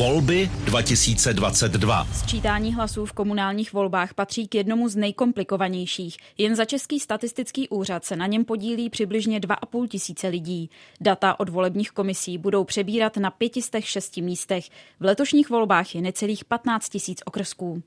Volby 2022. Sčítání hlasů v komunálních volbách patří k jednomu z nejkomplikovanějších. Jen za Český statistický úřad se na něm podílí přibližně 2,5 tisíce lidí. Data od volebních komisí budou přebírat na 506 místech. V letošních volbách je necelých 15 tisíc okrsků.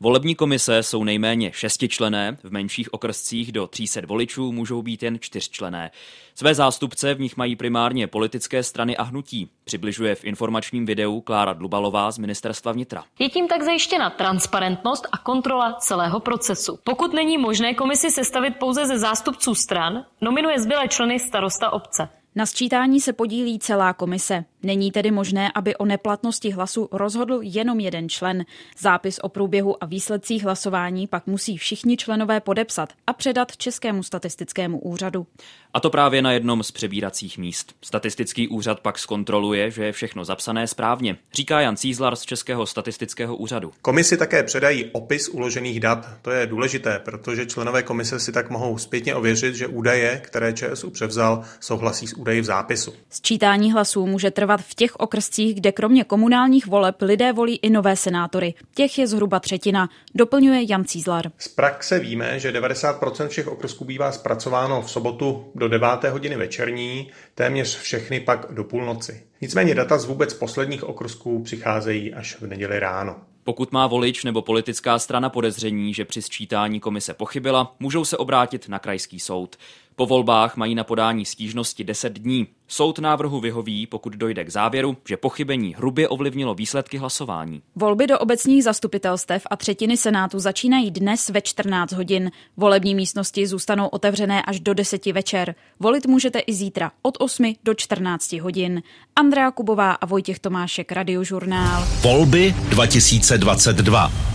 Volební komise jsou nejméně šestičlené, v menších okrscích do 300 voličů můžou být jen čtyřčlené. Své zástupce v nich mají primárně politické strany a hnutí, přibližuje v informačním videu Klára Dlubalová z ministerstva vnitra. Je tím tak zajištěna transparentnost a kontrola celého procesu. Pokud není možné komisi sestavit pouze ze zástupců stran, nominuje zbylé členy starosta obce. Na sčítání se podílí celá komise. Není tedy možné, aby o neplatnosti hlasu rozhodl jenom jeden člen. Zápis o průběhu a výsledcích hlasování pak musí všichni členové podepsat a předat Českému statistickému úřadu. A to právě na jednom z přebíracích míst. Statistický úřad pak zkontroluje, že je všechno zapsané správně, říká Jan Cízlar z Českého statistického úřadu. Komisi také předají opis uložených dat. To je důležité, protože členové komise si tak mohou zpětně ověřit, že údaje, které ČSU převzal, souhlasí s údaji v zápisu. Sčítání hlasů může trvat v těch okrscích, kde kromě komunálních voleb lidé volí i nové senátory. Těch je zhruba třetina, doplňuje Jan Cízlar. Z praxe víme, že 90% všech okrsků bývá zpracováno v sobotu do 9. hodiny večerní, téměř všechny pak do půlnoci. Nicméně data z vůbec posledních okrsků přicházejí až v neděli ráno. Pokud má volič nebo politická strana podezření, že při sčítání komise pochybila, můžou se obrátit na krajský soud. Po volbách mají na podání stížnosti 10 dní. Soud návrhu vyhoví, pokud dojde k závěru, že pochybení hrubě ovlivnilo výsledky hlasování. Volby do obecních zastupitelstev a třetiny senátu začínají dnes ve 14 hodin. Volební místnosti zůstanou otevřené až do 10 večer. Volit můžete i zítra od 8 do 14 hodin. Andrea Kubová a Vojtěch Tomášek, Radiožurnál. Volby 2022.